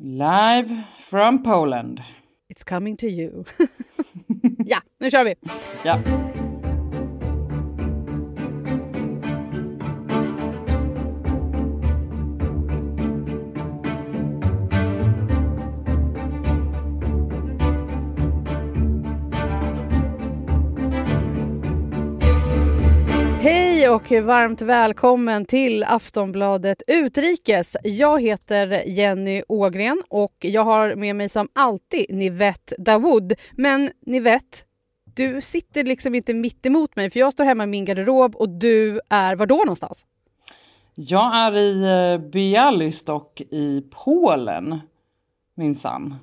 Live from Poland. It's coming to you. ja, nu kör vi! Ja. Hej och varmt välkommen till Aftonbladet Utrikes. Jag heter Jenny Ågren och jag har med mig som alltid Nivette Dawood. Men Nivette, du sitter liksom inte mitt emot mig för jag står hemma i min garderob och du är var då någonstans? Jag är i eh, Bialystok i Polen, minsann.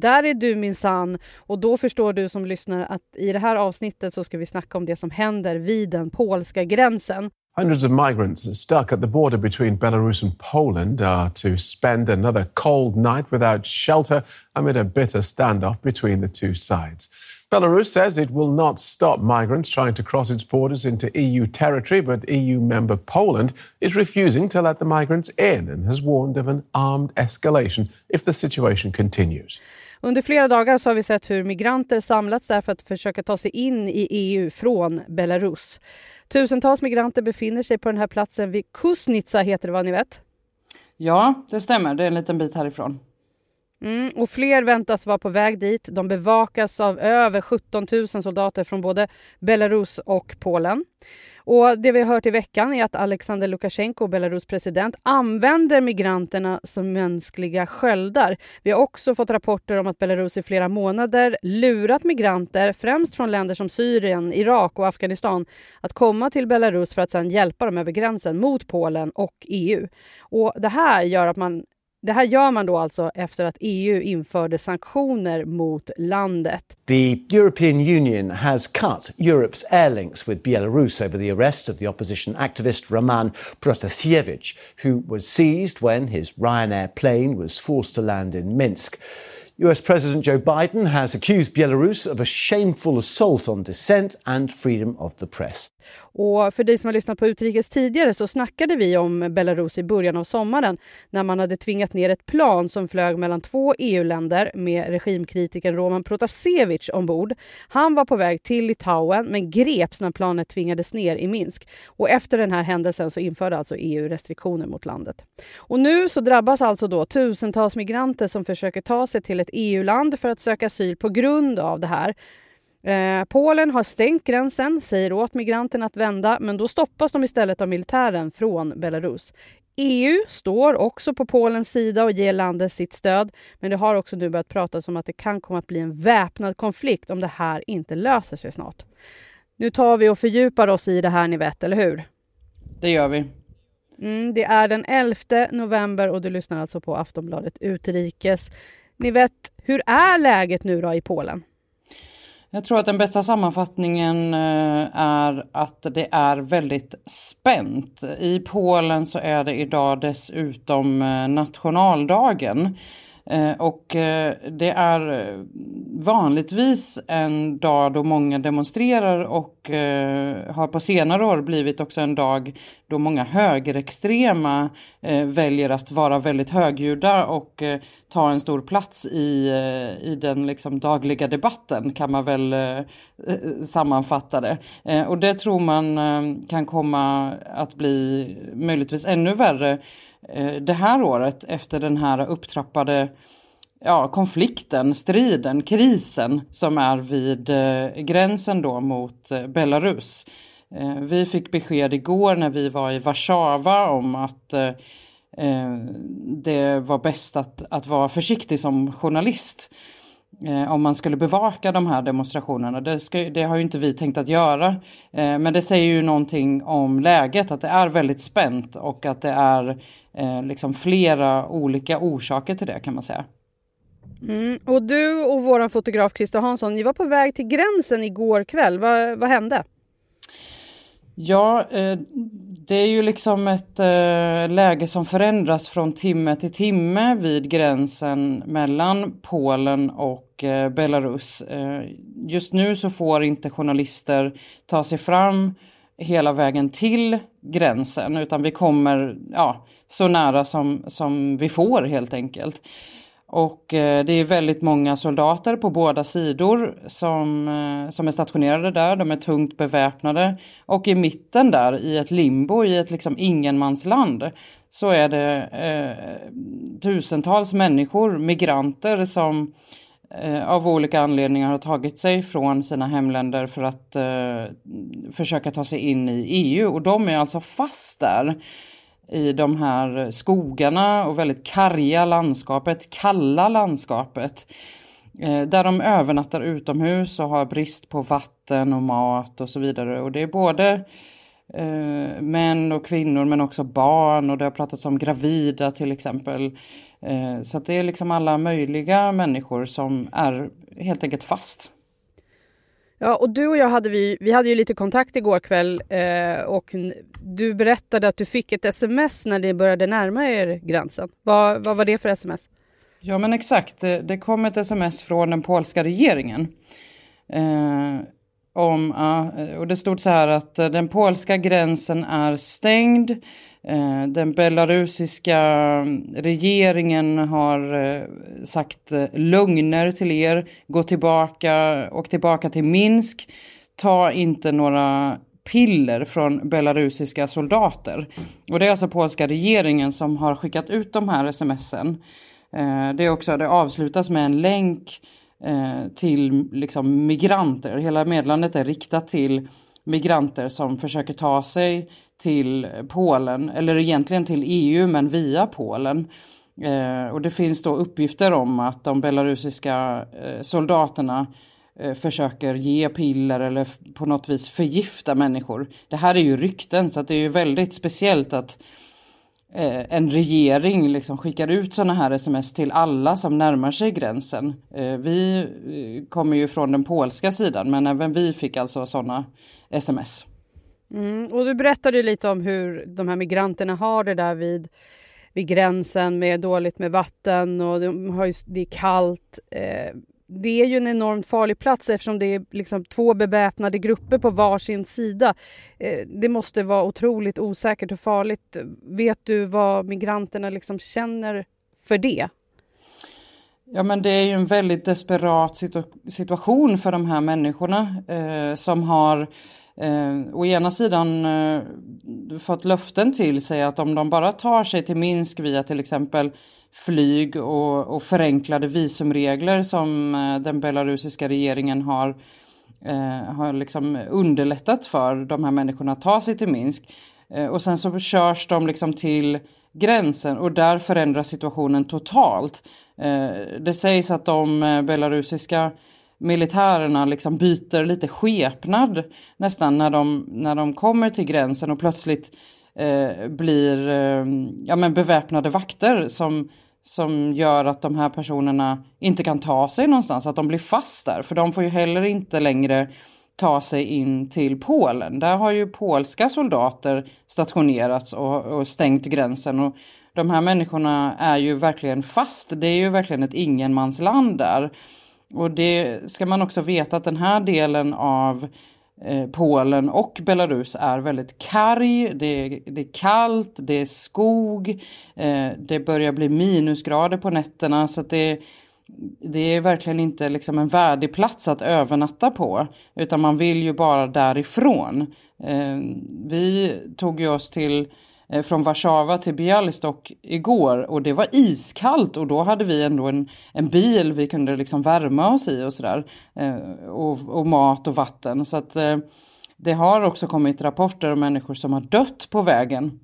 Där är du min sann och då förstår du som lyssnar att i det här avsnittet så ska vi snacka om det som händer vid den polska gränsen. Hundreds of migrants stuck at the border between Belarus and Poland are to spend another cold night without shelter amid a bitter standoff between the two sides. Belarus says it will not stop migrants trying to cross its borders into EU territory, but EU member Poland is refusing to let the migrants in and has warned of an armed escalation if the situation continues. Under flera dagar så har vi sett hur migranter samlats där för att försöka ta sig in i EU från Belarus. Tusentals migranter befinner sig på den här platsen vid Kusnitsa heter det vad ni vet? Ja, det stämmer. Det är en liten bit härifrån. Mm, och fler väntas vara på väg dit. De bevakas av över 17 000 soldater från både Belarus och Polen. Och det vi har hört i veckan är att Alexander Lukasjenko, Belarus president, använder migranterna som mänskliga sköldar. Vi har också fått rapporter om att Belarus i flera månader lurat migranter, främst från länder som Syrien, Irak och Afghanistan, att komma till Belarus för att sedan hjälpa dem över gränsen mot Polen och EU. Och det här gör att man det här gör man då alltså efter att EU införde sanktioner mot landet. The European Union has cut Europe's air links with Belarus over the arrest of the opposition activist Roman Protasiewicz, who was seized when his Ryanair plane was forced to land in Minsk. US President Joe Biden has accused Belarus of a shameful assault on dissent and freedom of the press. Och för dig som har lyssnat på Utrikes tidigare så snackade vi om Belarus i början av sommaren när man hade tvingat ner ett plan som flög mellan två EU-länder med regimkritikern Roman Protasevich ombord. Han var på väg till Litauen men greps när planet tvingades ner i Minsk. Och efter den här händelsen så införde alltså EU restriktioner mot landet. Och nu så drabbas alltså då tusentals migranter som försöker ta sig till ett EU-land för att söka asyl på grund av det här. Eh, Polen har stängt gränsen, säger åt migranterna att vända, men då stoppas de istället av militären från Belarus. EU står också på Polens sida och ger landet sitt stöd, men det har också nu börjat pratas om att det kan komma att bli en väpnad konflikt om det här inte löser sig snart. Nu tar vi och fördjupar oss i det här, ni vet, eller hur? Det gör vi. Mm, det är den 11 november och du lyssnar alltså på Aftonbladet Utrikes. Ni vet, hur är läget nu då i Polen? Jag tror att den bästa sammanfattningen eh, är att det är väldigt spänt. I Polen så är det idag dessutom eh, nationaldagen. Eh, och eh, det är eh, vanligtvis en dag då många demonstrerar och har på senare år blivit också en dag då många högerextrema väljer att vara väldigt högljudda och ta en stor plats i, i den liksom dagliga debatten kan man väl sammanfatta det. Och det tror man kan komma att bli möjligtvis ännu värre Eh, det här året efter den här upptrappade ja, konflikten, striden, krisen som är vid eh, gränsen då mot eh, Belarus. Vi fick besked igår när vi var i Warszawa om att det var bäst att, att vara försiktig som journalist eh, om man skulle bevaka de här demonstrationerna. Det, ska, det, har ju inte vi tänkt att göra. Eh, men det säger ju någonting om läget, att det är väldigt spänt och att det är eh, liksom flera olika orsaker till det kan man säga. Mm. Och du och vår fotograf Christer Hansson, ni var på väg till gränsen igår kväll. Va, vad hände? Ja, eh, det är ju liksom ett eh, läge som förändras från timme till timme vid gränsen mellan Polen och eh, Belarus. Just nu så får inte journalister ta sig fram hela vägen till gränsen utan vi kommer ja, så nära som, som vi får helt enkelt. Och eh, det är väldigt många soldater på båda sidor som, eh, som är stationerade där. De är tungt beväpnade. Och i mitten där, i ett limbo, i ett liksom ingenmansland, så är det eh, tusentals människor, migranter, som eh, av olika anledningar har tagit sig från sina hemländer för att eh, försöka ta sig in i EU. Och de är alltså fast där i de här skogarna och väldigt karga landskapet, kalla landskapet. Eh, där de övernattar utomhus och har brist på vatten och mat och så vidare. Och det är både eh, män och kvinnor men också barn och det har pratats om gravida till exempel. Eh, så det är liksom alla möjliga människor som är helt enkelt fast. Ja, och du och jag hade, vi, vi hade ju lite kontakt igår kväll eh, och du berättade att du fick ett sms när ni började närma er gränsen. Vad, vad var det för sms? Ja men exakt, det, det kom ett sms från den polska regeringen. Eh, om, och det stod så här att eh, den polska gränsen är stängd. Eh, den belarusiska regeringen har eh, sagt eh, lögner till er. Gå tillbaka och tillbaka till Minsk. Ta inte några piller från belarusiska soldater. Och det är alltså polska regeringen som har skickat ut de här smsen. Det är också, det avslutas med en länk till liksom, migranter. Hela meddelandet är riktat till migranter som försöker ta sig till Polen, eller egentligen till EU men via Polen. Eh, och det finns då uppgifter om att de belarusiska eh, soldaterna eh, försöker ge piller eller på något vis förgifta människor. Det här är ju rykten så det är ju väldigt speciellt att eh, Eh, en regering liksom skickar ut sådana här sms till alla som närmar sig gränsen. Eh, vi eh, kommer ju från den polska sidan men även vi fick alltså sådana sms. Mm, och du berättade lite om hur de här migranterna har det där vid, vid gränsen med dåligt med vatten och de har, det är kallt. Eh, det är ju en enormt farlig plats eftersom det är liksom två beväpnade grupper på varsin sida. Eh, det måste vara otroligt osäkert och farligt. Vet du vad migranterna liksom känner för det? Ja men det är ju en väldigt desperat situ situation för de här människorna eh, som har eh, å ena sidan eh, fått löften till sig att om de bara tar sig till Minsk via till exempel flyg och, och förenklade visumregler som eh, den belarusiska regeringen har, eh, har liksom underlättat för de här människorna att ta sig till Minsk. Eh, och sen så körs de liksom till gränsen och där förändras situationen totalt. Eh, det sägs att de eh, belarusiska militärerna liksom byter lite skepnad nästan när de, när de kommer till gränsen och plötsligt eh, blir eh, ja, men beväpnade vakter som, som gör att de här personerna inte kan ta sig någonstans, att de blir fast där. För de får ju heller inte längre ta sig in till Polen. Där har ju polska soldater stationerats och, och stängt gränsen. Och de här människorna är ju verkligen fast. Det är ju verkligen ett ingenmansland där. Och det ska man också veta att den här delen av Eh, Eh, Polen och Belarus är väldigt karg, det är, det är kallt, det är skog, eh, det börjar bli minusgrader på nätterna så att det, det är verkligen inte liksom en värdig plats att övernatta på utan man vill ju bara därifrån. Eh, vi tog ju oss till Eh, från Warszawa till Bialystok igår och det var iskallt och då hade vi ändå en, en bil vi kunde liksom värma oss i och sådär. Eh, och, och, mat och vatten. Så att eh, det har också kommit rapporter om människor som har dött på vägen.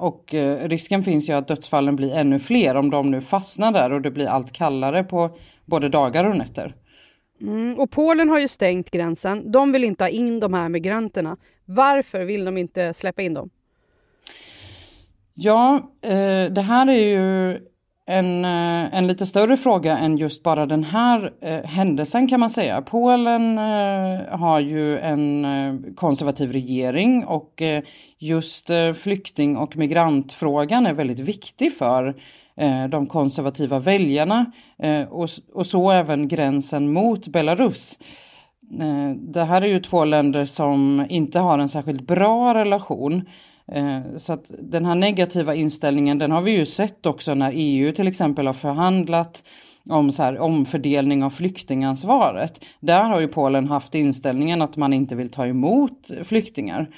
och risken finns ju att dödsfallen blir ännu fler om de nu fastnar där och det blir allt kallare på både dagar och nätter. Mm, och Polen har ju stängt gränsen. De vill inte ha in de här migranterna. Varför vill de inte släppa in dem? Ja, eh, det här är ju en, eh, en lite större fråga än just bara den här eh, händelsen kan man säga. Polen eh, har ju en eh, konservativ regering och eh, just flykting och migrantfrågan är väldigt viktig för de konservativa väljarna och, och så även gränsen mot Belarus. Det här är ju två länder som inte har en särskilt bra relation. Eh, så att den här negativa inställningen den har vi ju sett också när EU till exempel har förhandlat om så här, omfördelning av flyktingansvaret. Där har ju Polen haft inställningen att man inte vill ta emot flyktingar.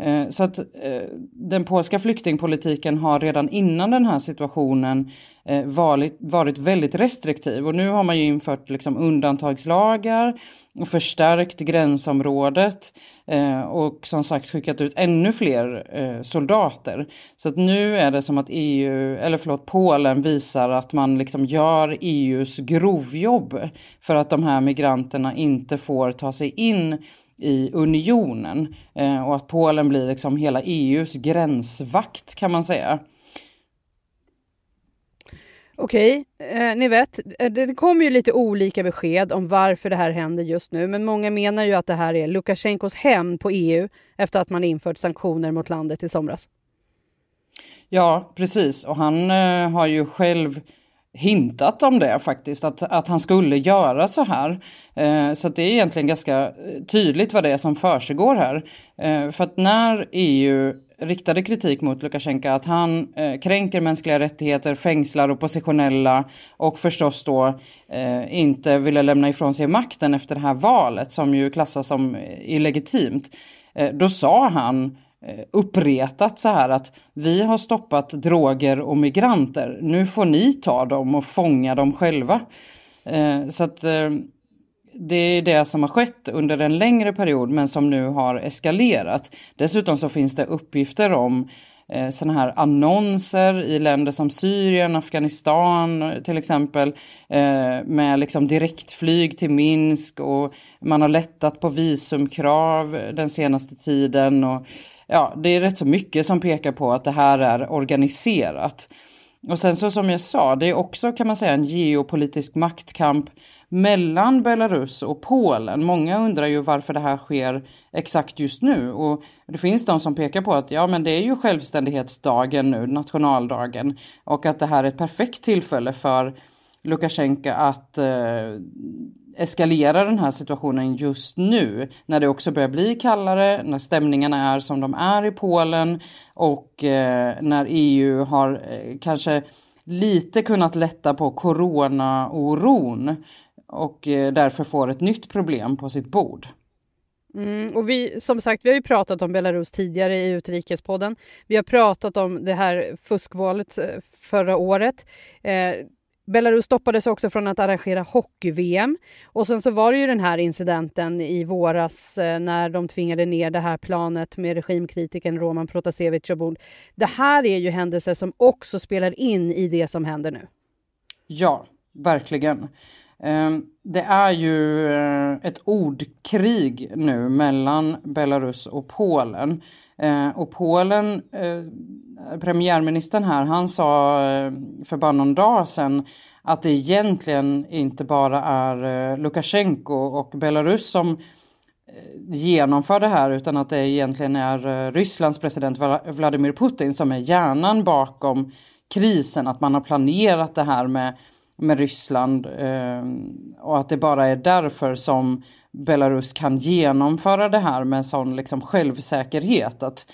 Eh, så att eh, den polska flyktingpolitiken har redan innan den här situationen eh, varit, varit väldigt restriktiv och nu har man ju infört liksom undantagslagar och förstärkt gränsområdet och som sagt skickat ut ännu fler soldater. Så att nu är det som att EU, eller förlåt Polen visar att man liksom gör EUs grovjobb för att de här migranterna inte får ta sig in i unionen eh, och att Polen blir liksom hela EUs gränsvakt kan man säga. Okej, eh, ni vet, eh, det kommer ju lite olika besked om varför det här händer just nu, men många menar ju att det här är Lukasjenkos hem på EU efter att man infört sanktioner mot landet i somras. Ja, precis, och han eh, har ju själv hintat om det faktiskt, att, att han skulle göra så här. Eh, så det är egentligen ganska eh, tydligt vad det är som försiggår här. Eh, för att när EU riktade kritik mot Lukasjenko att han eh, kränker mänskliga rättigheter, fängslar oppositionella och förstås då eh, inte ville lämna ifrån sig makten efter det här valet som ju klassas som eh, illegitimt. Eh, då sa han Eh, Eh, uppretat så här att vi har stoppat droger och migranter. Nu får ni ta dem och fånga dem själva. Eh, så att eh, det är det som har skett under en längre period men som nu har eskalerat. Dessutom så finns det uppgifter om eh, sådana här annonser i länder som Syrien, Afghanistan till exempel eh, med liksom direktflyg till Minsk och man har lättat på visumkrav den senaste tiden och ja, det är rätt så mycket som pekar på att det här är organiserat. Och sen så som jag sa, det är också kan man säga en geopolitisk maktkamp mellan Belarus och Polen. Många undrar ju varför det här sker exakt just nu och det finns de som pekar på att ja, men det är ju självständighetsdagen nu, nationaldagen och att det här är ett perfekt tillfälle för Lukasjenko att eh, eskalera den här situationen just nu när det också börjar bli kallare, när stämningarna är som de är i Polen och eh, när EU har eh, kanske lite kunnat lätta på corona-oron och eh, därför får ett nytt problem på sitt bord. Mm, och vi, som sagt, vi har ju pratat om Belarus tidigare i Utrikespodden. Vi har pratat om det här fuskvalet eh, förra året. Eh, Belarus stoppades också från att arrangera hockey-VM. Och sen så var det ju den här incidenten i våras eh, när de tvingade ner det här planet med regimkritiken Roman Protasevich ombord. Det här är ju händelser som också spelar in i det som händer nu. Ja, verkligen. Ehm, det är ju eh, ett ordkrig nu mellan Belarus och Polen. Ehm, och Polen, eh, premiärministern här, han sa eh, för bara någon dag sedan att det egentligen inte bara är Lukasjenko och Belarus som genomför det här utan att det egentligen är Rysslands president Vladimir Putin som är hjärnan bakom krisen. Att man har planerat det här med med Ryssland eh, och att det bara är därför som Belarus kan genomföra det här med sån liksom självsäkerhet. Att,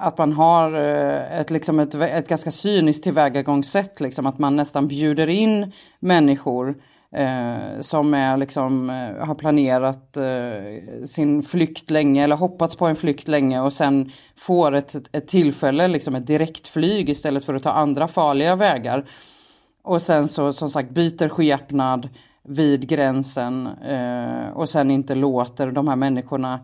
att man har eh, ett, liksom ett, ett ganska cyniskt tillvägagångssätt, liksom, att man nästan bjuder in människor eh, som är, liksom, eh, har planerat eh, sin flykt länge eller hoppats på en flykt länge och sen får ett, ett tillfälle, liksom ett direktflyg istället för att ta andra farliga vägar. Och sen så som sagt byter skepnad vid gränsen eh, och sen inte låter de här människorna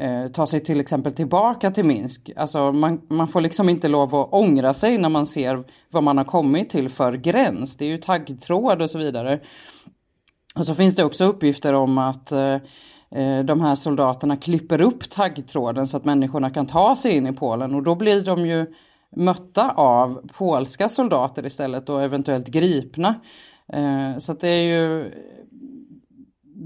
eh, ta sig till exempel tillbaka till Minsk. Alltså man, man får liksom inte lov att ångra sig när man ser vad man har kommit till för gräns. Det är ju taggtråd och så vidare. Och så finns det också uppgifter om att eh, eh de här soldaterna klipper upp taggtråden så att människorna kan ta sig in i Polen och då blir de ju mötta av polska soldater istället och eventuellt gripna. Eh, så att det är ju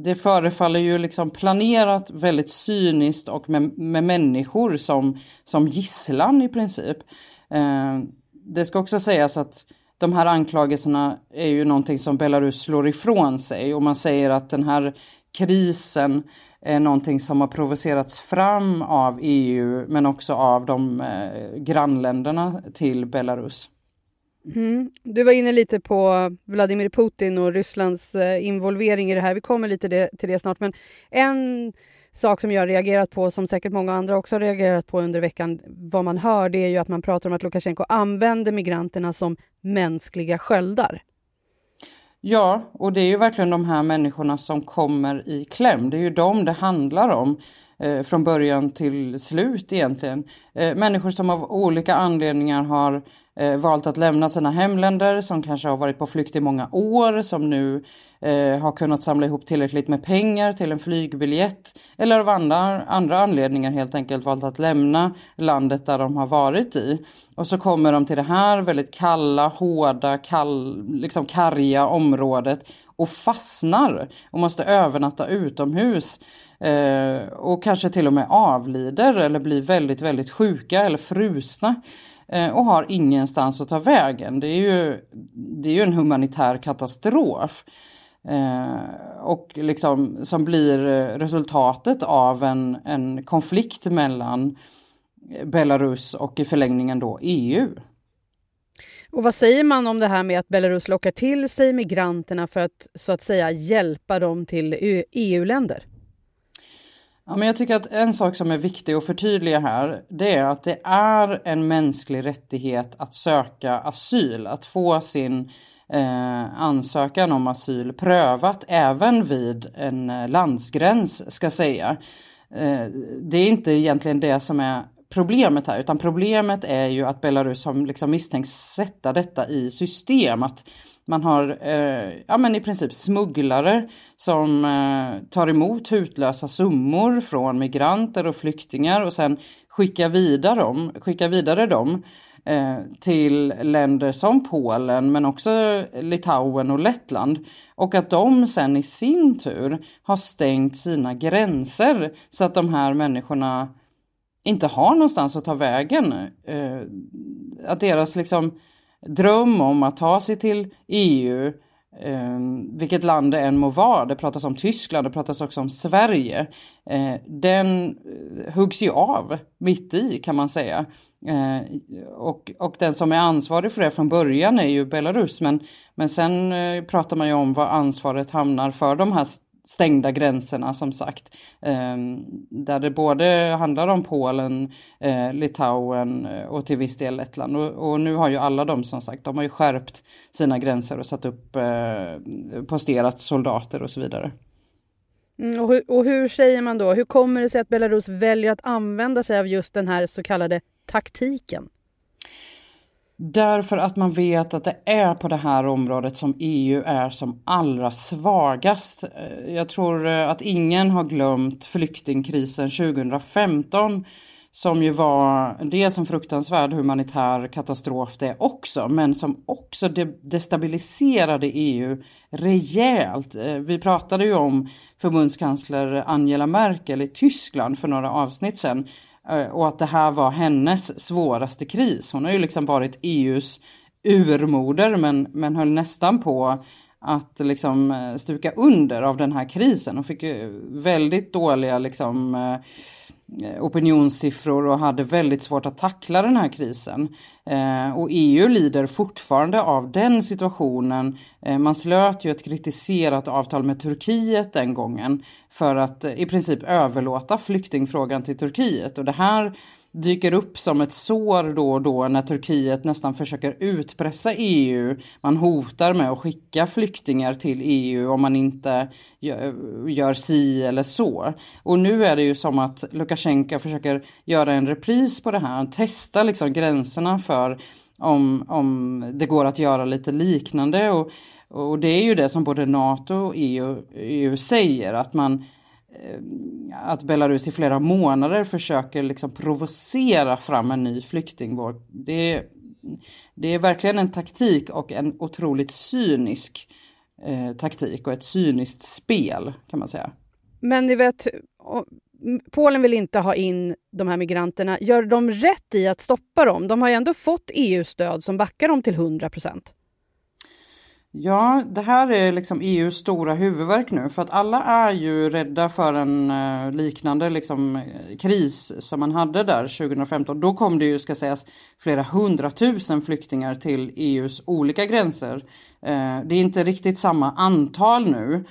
det förefaller ju liksom planerat väldigt cyniskt och med, med människor som, som gisslan i princip. Eh, det ska också sägas att de här anklagelserna är ju någonting som Belarus slår ifrån sig och man säger att den här krisen eh, någonting som har provocerats fram av EU men också av de eh, grannländerna till Belarus. Mm. Du var inne lite på Vladimir Putin och Rysslands eh, involvering i det här. Vi kommer lite det, till det snart. Men en sak som jag har reagerat på, som säkert många andra också har reagerat på under veckan, vad man hör, det är ju att man pratar om att Lukasjenko använder migranterna som mänskliga sköldar. Ja, och det är ju verkligen de här människorna som kommer i kläm. Det är ju dem det handlar om eh, från början till slut egentligen. Eh, människor som av olika anledningar har eh, valt att lämna sina hemländer, som kanske har varit på flykt i många år, som nu eh, har kunnat samla ihop tillräckligt med pengar till en flygbiljett eller av andra, andra anledningar helt enkelt valt att lämna landet där de har varit i. Och så kommer de till det här väldigt kalla, hårda, kall, liksom karga området och fastnar och måste övernatta utomhus. Eh, och kanske till och med avlider eller blir väldigt, väldigt sjuka eller frusna eh, och har ingenstans att ta vägen. Det är ju, det är ju en humanitär katastrof. Eh, och liksom som blir resultatet av en, en konflikt mellan Belarus och i förlängningen då EU. Och vad säger man om det här med att Belarus lockar till sig migranterna för att så att säga hjälpa dem till EU-länder? Ja, men jag tycker att en sak som är viktig att förtydliga här, det är att det är en mänsklig rättighet att söka asyl, att få sin eh, ansökan om asyl prövat även vid en eh, landsgräns ska säga. Eh, det är inte egentligen det som är problemet här, utan problemet är ju att Belarus har liksom misstänks sätta detta i system. Att man har eh, ja, men i princip smugglare som eh, tar emot hutlösa summor från migranter och flyktingar och sen skickar vidare dem, skickar vidare dem Eh, Eh, till länder som Polen men också Litauen och Lettland. Och att de sen i sin tur har stängt sina gränser så att de här människorna inte har någonstans att ta vägen. Eh, att deras liksom dröm om att ta sig till EU Eh, vilket land det än må vara, det pratas om Tyskland, det pratas också om Sverige. Ehm, eh, den huggs ju av mitt i kan man säga. Eh, och, och den som är ansvarig för det från början är ju Belarus men, men sen eh, pratar man ju om var ansvaret hamnar för de här stängda gränserna som sagt. Eh, där det både handlar om Polen, eh, Litauen eh, och till viss del Lettland. Och, och, nu har ju alla de som sagt, de har ju skärpt sina gränser och satt upp, eh, posterat soldater och så vidare. Mm, och, hur, och hur säger man då, hur kommer det sig att Belarus väljer att använda sig av just den här så kallade taktiken? Därför att man vet att det är på det här området som EU är som allra svagast. Eh, jag tror eh, att ingen har glömt flyktingkrisen 2015 som ju var dels en fruktansvärd humanitär katastrof det också, men som också destabiliserade EU rejält. Eh, vi pratade ju om förbundskansler Angela Merkel i Tyskland för några avsnitt sedan Eh, och att det här var hennes svåraste kris. Hon har ju liksom varit EUs urmoder men, men höll nästan på att liksom eh, stuka under av den här krisen. Hon fick ju väldigt dåliga liksom Eh, Eh, opinionssiffror och hade väldigt svårt att tackla den här krisen. Eh, och EU lider fortfarande av den situationen. Eh, man slöt ju ett kritiserat avtal med Turkiet den gången för att i princip överlåta flyktingfrågan till Turkiet. Och det här dyker upp som ett sår då och då när Turkiet nästan försöker utpressa EU. Man hotar med att skicka flyktingar till EU om man inte gör, si eller så. Och nu är det ju som att Lukasjenko försöker göra en repris på det här. Han testar liksom gränserna för om, om det går att göra lite liknande. Och, och det är ju det som både NATO och EU, EU säger att man Ehm, att Belarus i flera månader försöker liksom provocera fram en ny flyktingvåg. Det, det är verkligen en taktik och en otroligt cynisk eh, taktik och ett cyniskt spel kan man säga. Men ni vet, Polen vill inte ha in de här migranterna. Gör de rätt i att stoppa dem? De har ju ändå fått EU-stöd som backar dem till 100 procent. Ja, det här är liksom EUs stora huvudverk nu för att alla är ju rädda för en eh, liknande liksom, eh, kris som man hade där 2015. Då kom det ju, ska sägas, flera hundratusen flyktingar till EUs olika gränser. Eh, det är inte riktigt samma antal nu.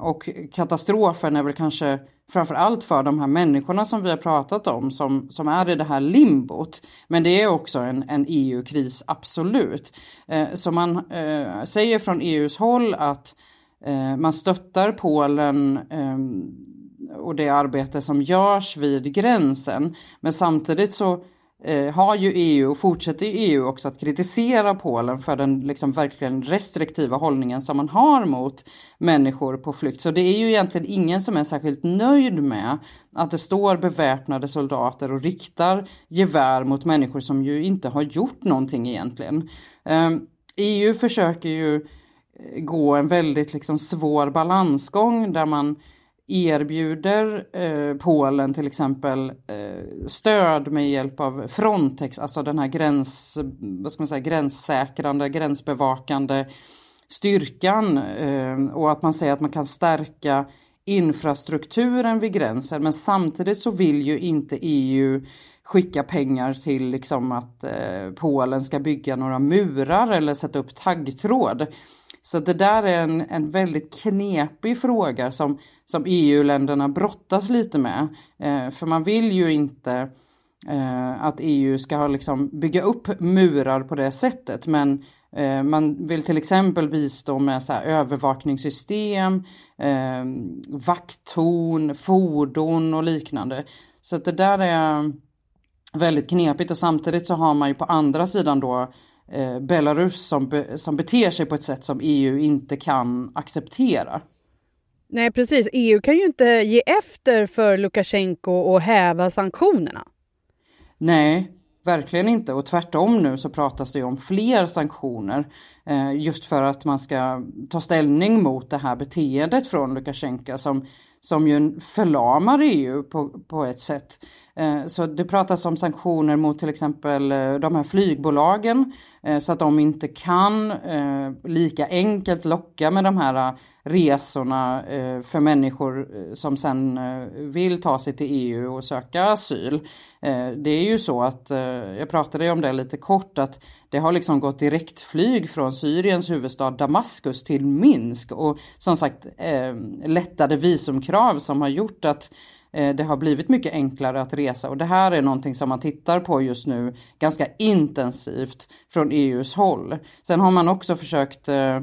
Och katastrofen är väl kanske framför allt för de här människorna som vi har pratat om som, som är i det här limbot. Men det är också en, en EU-kris, absolut. Eh, så man eh, säger från EUs håll att eh, man stöttar Polen eh, och det arbete som görs vid gränsen. Men samtidigt så eh, har ju EU och fortsätter EU också att kritisera Polen för den liksom verkligen restriktiva hållningen som man har mot människor på flykt. Så det är ju egentligen ingen som är särskilt nöjd med att det står beväpnade soldater och riktar gevär mot människor som ju inte har gjort någonting egentligen. Eh, EU försöker ju gå en väldigt liksom svår balansgång där man erbjuder eh, Polen till exempel eh, stöd med hjälp av Frontex, alltså den här gräns, vad ska man säga, gränssäkrande, gränsbevakande styrkan eh, och att man säger att man kan stärka infrastrukturen vid gränsen men samtidigt så vill ju inte EU skicka pengar till liksom att eh, Polen ska bygga några murar eller sätta upp taggtråd. Så det där är en, en väldigt knepig fråga som, som EU-länderna brottas lite med. Eh, för man vill ju inte eh, att EU ska liksom bygga upp murar på det sättet. Men eh, man vill till exempel bistå med så övervakningssystem, eh, vakttorn, fordon och liknande. Så det där är väldigt knepigt och samtidigt så har man ju på andra sidan då eh, Belarus som, be, som beter sig på ett sätt som EU inte kan acceptera. Nej precis, EU kan ju inte ge efter för Lukasjenko och häva sanktionerna. Nej, verkligen inte och tvärtom nu så pratas det om fler sanktioner eh, just för att man ska ta ställning mot det här beteendet från Lukasjenko som, som ju förlamar EU på, på ett sätt. Eh, så det pratas om sanktioner mot till exempel eh, de här flygbolagen eh, så att de inte kan lika enkelt locka med de här resorna för människor som sen vill ta sig till EU och söka asyl. Det är ju så att, jag pratade om det lite kort, att det har liksom gått direktflyg från Syriens huvudstad Damaskus till Minsk och som sagt lättade visumkrav som har gjort att Eh, det har blivit mycket enklare att resa och det här är någonting som man tittar på just nu ganska intensivt från EUs håll. Sen har man också försökt eh,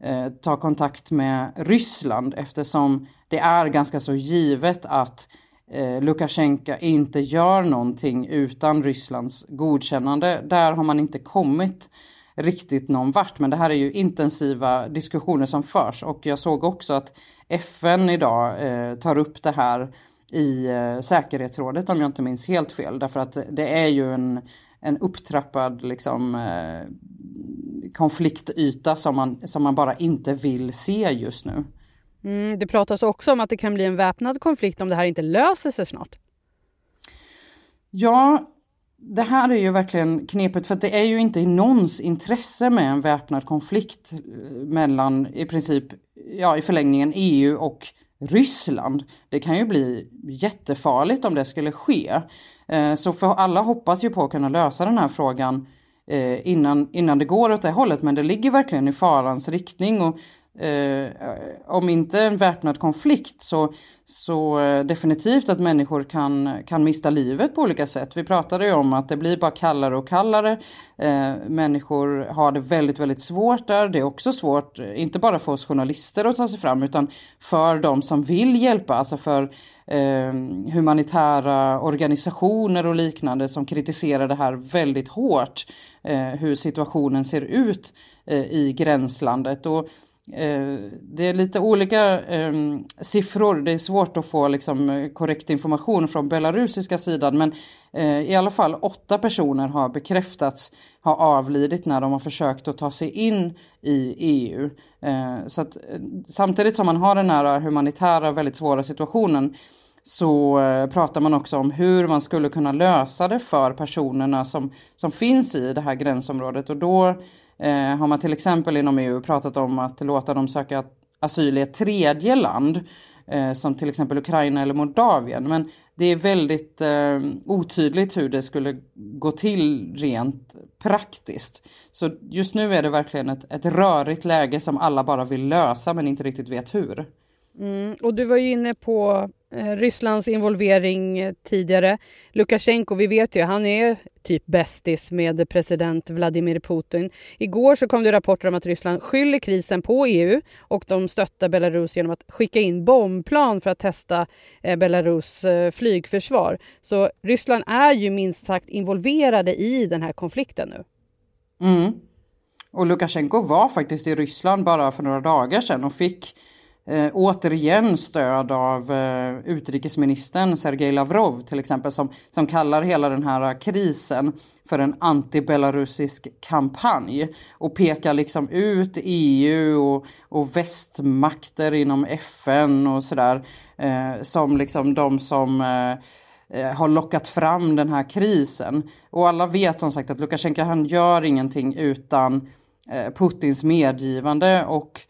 eh, ta kontakt med Ryssland eftersom det är ganska så givet att eh, Lukasjenko inte gör någonting utan Rysslands godkännande. Där har man inte kommit riktigt någon vart. Men det här är ju intensiva diskussioner som förs och jag såg också att FN idag eh, tar upp det här i eh, säkerhetsrådet om jag inte minns helt fel. Därför att det är ju en, en upptrappad liksom, eh, konfliktyta som man, som man bara inte vill se just nu. Mm, det pratas också om att det kan bli en väpnad konflikt om det här inte löser sig snart. Ja, det här är ju verkligen knepigt för det är ju inte i någons intresse med en väpnad konflikt eh, mellan i princip, ja i förlängningen EU och Ryssland. Det kan ju bli jättefarligt om det skulle ske. Eh, så för alla hoppas ju på att kunna lösa den här frågan eh, innan, innan det går åt det hållet. Men det ligger verkligen i farans riktning. Och Eh, om inte en väpnad konflikt så, så eh, definitivt att människor kan, kan mista livet på olika sätt. Vi pratade ju om att det blir bara kallare och kallare. Eh, människor har det väldigt, väldigt svårt där. Det är också svårt, eh, inte bara för oss journalister att ta sig fram utan för de som vill hjälpa, alltså för eh, humanitära organisationer och liknande som kritiserar det här väldigt hårt. Eh, hur situationen ser ut eh, i gränslandet. Och Eh, det är lite olika eh, siffror. Det är svårt att få liksom, eh, korrekt information från belarusiska sidan. Men eh, i alla fall åtta personer har bekräftats ha avlidit när de har försökt att ta sig in i EU. Eh, så att, eh, samtidigt som man har den här humanitära väldigt svåra situationen så eh, pratar man också om hur man skulle kunna lösa det för personerna som, som finns i det här gränsområdet. Och då eh, har man till exempel inom EU pratat om att låta dem söka asyl i ett tredje land eh, som till exempel Ukraina eller Moldavien. Men det är väldigt eh, otydligt hur det skulle gå till rent praktiskt. Så just nu är det verkligen ett, ett rörigt läge som alla bara vill lösa men inte riktigt vet hur. Mm, och du var ju inne på Eh, Rysslands involvering eh, tidigare. Lukasjenko, vi vet ju, han är typ bästis med president Vladimir Putin. Igår så kom det rapporter om att Ryssland skyller krisen på EU och de stöttar Belarus genom att skicka in bombplan för att testa eh, Belarus flygförsvar. Så Ryssland är ju minst sagt involverade i den här konflikten nu. Mm. Och Lukasjenko var faktiskt i Ryssland bara för några dagar sedan och fick eh, återigen stöd av eh, utrikesministern Sergej Lavrov till exempel som, som kallar hela den här krisen för en anti-belarusisk kampanj och pekar liksom ut EU och, och västmakter inom FN och sådär eh, som liksom de som eh, eh, har lockat fram den här krisen. Och alla vet som sagt att Lukasjenko han gör ingenting utan eh, Putins medgivande och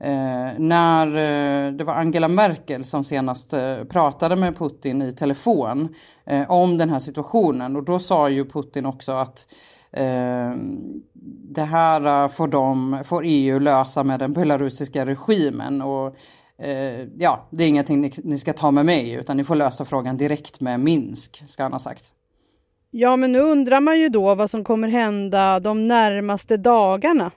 Eh, när eh, det var Angela Merkel som senast eh, pratade med Putin i telefon eh, om den här situationen och då sa ju Putin också att eh, det här eh, får, de, får EU lösa med den belarusiska regimen och eh, ja, det är ingenting ni, ni ska ta med mig utan ni får lösa frågan direkt med Minsk, ska han ha sagt. Ja, men nu undrar man ju då vad som kommer hända de närmaste dagarna.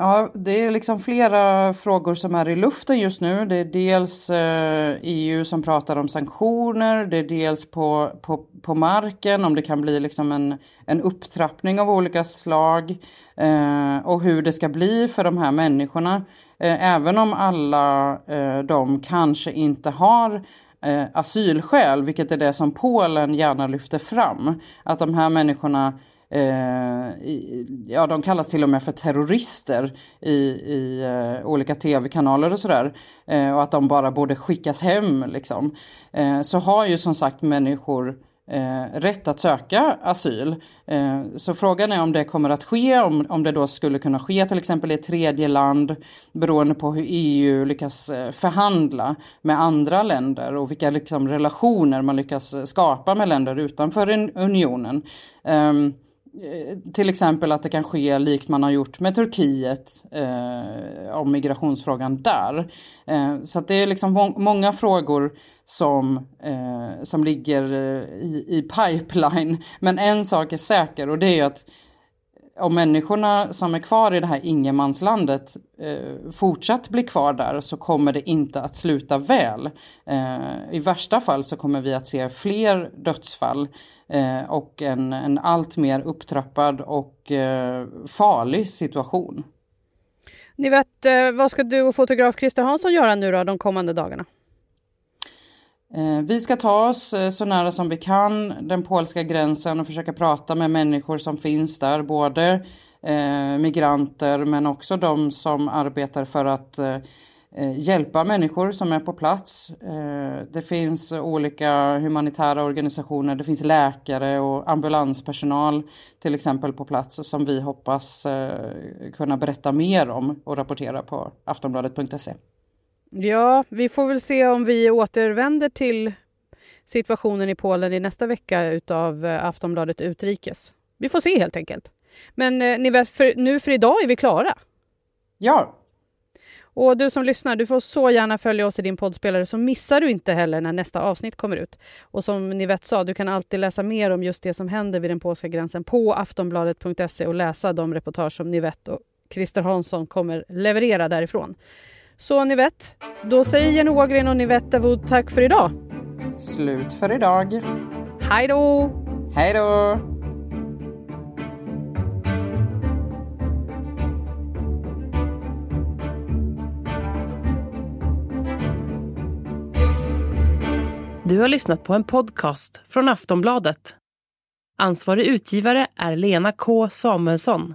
Ja, det är liksom flera frågor som är i luften just nu. Det är dels eh, EU som pratar om sanktioner, det är dels på, på, på marken om det kan bli liksom en, en upptrappning av olika slag eh, och hur det ska bli för de här människorna. Eh, även om alla eh, de kanske inte har eh, asylskäl, vilket är det som Polen gärna lyfter fram. Att de här människorna Eh, ja, de kallas till och med för terrorister i, i eh, olika tv-kanaler och sådär. Eh, och att de bara borde skickas hem liksom. Så har ju som sagt människor rätt att söka asyl. Så frågan är om det kommer att ske, om, om det då skulle kunna ske till exempel i ett tredje land beroende på hur EU lyckas förhandla med andra länder och vilka liksom, relationer man lyckas skapa med länder utanför unionen. Eh, Eh, till exempel att det kan ske likt man har gjort med Turkiet eh, om migrationsfrågan där. Eh, så det är liksom må många frågor som, eh, som ligger eh, i, i pipeline. Men en sak är säker och det är att om människorna som är kvar i det här ingenmanslandet eh, fortsatt blir kvar där så kommer det inte att sluta väl. Eh, I värsta fall så kommer vi att se fler dödsfall eh, och en, en allt mer upptrappad och eh, farlig situation. Ni vet, eh, vad ska du och fotograf Christer Hansson göra nu då de kommande dagarna? Eh, vi ska ta oss eh, så nära som vi kan den polska gränsen och försöka prata med människor som finns där, både eh, migranter men också de som arbetar för att hjälpa människor som är på plats. Det finns olika humanitära organisationer, det finns läkare och ambulanspersonal till exempel på plats som vi hoppas kunna berätta mer om och rapportera på aftonbladet.se. Ja, vi får väl se om vi återvänder till situationen i Polen i nästa vecka utav eh, Aftonbladet Utrikes. Vi får se helt enkelt. Men eh, för, nu för idag är vi klara. Ja. Och du som lyssnar, du får så gärna följa oss i din poddspelare så missar du inte heller när nästa avsnitt kommer ut. Och som ni vet sa, du kan alltid läsa mer om just det som händer vid den polska gränsen på aftonbladet.se och läsa de reportage som Nivette och Christer Hansson kommer leverera därifrån. Så ni vet, då säger Jenny Ågren och Nivette Wood tack för idag. Slut för idag. Hej då! Hej då! Du har lyssnat på en podcast från Aftonbladet. Ansvarig utgivare är Lena K Samuelsson.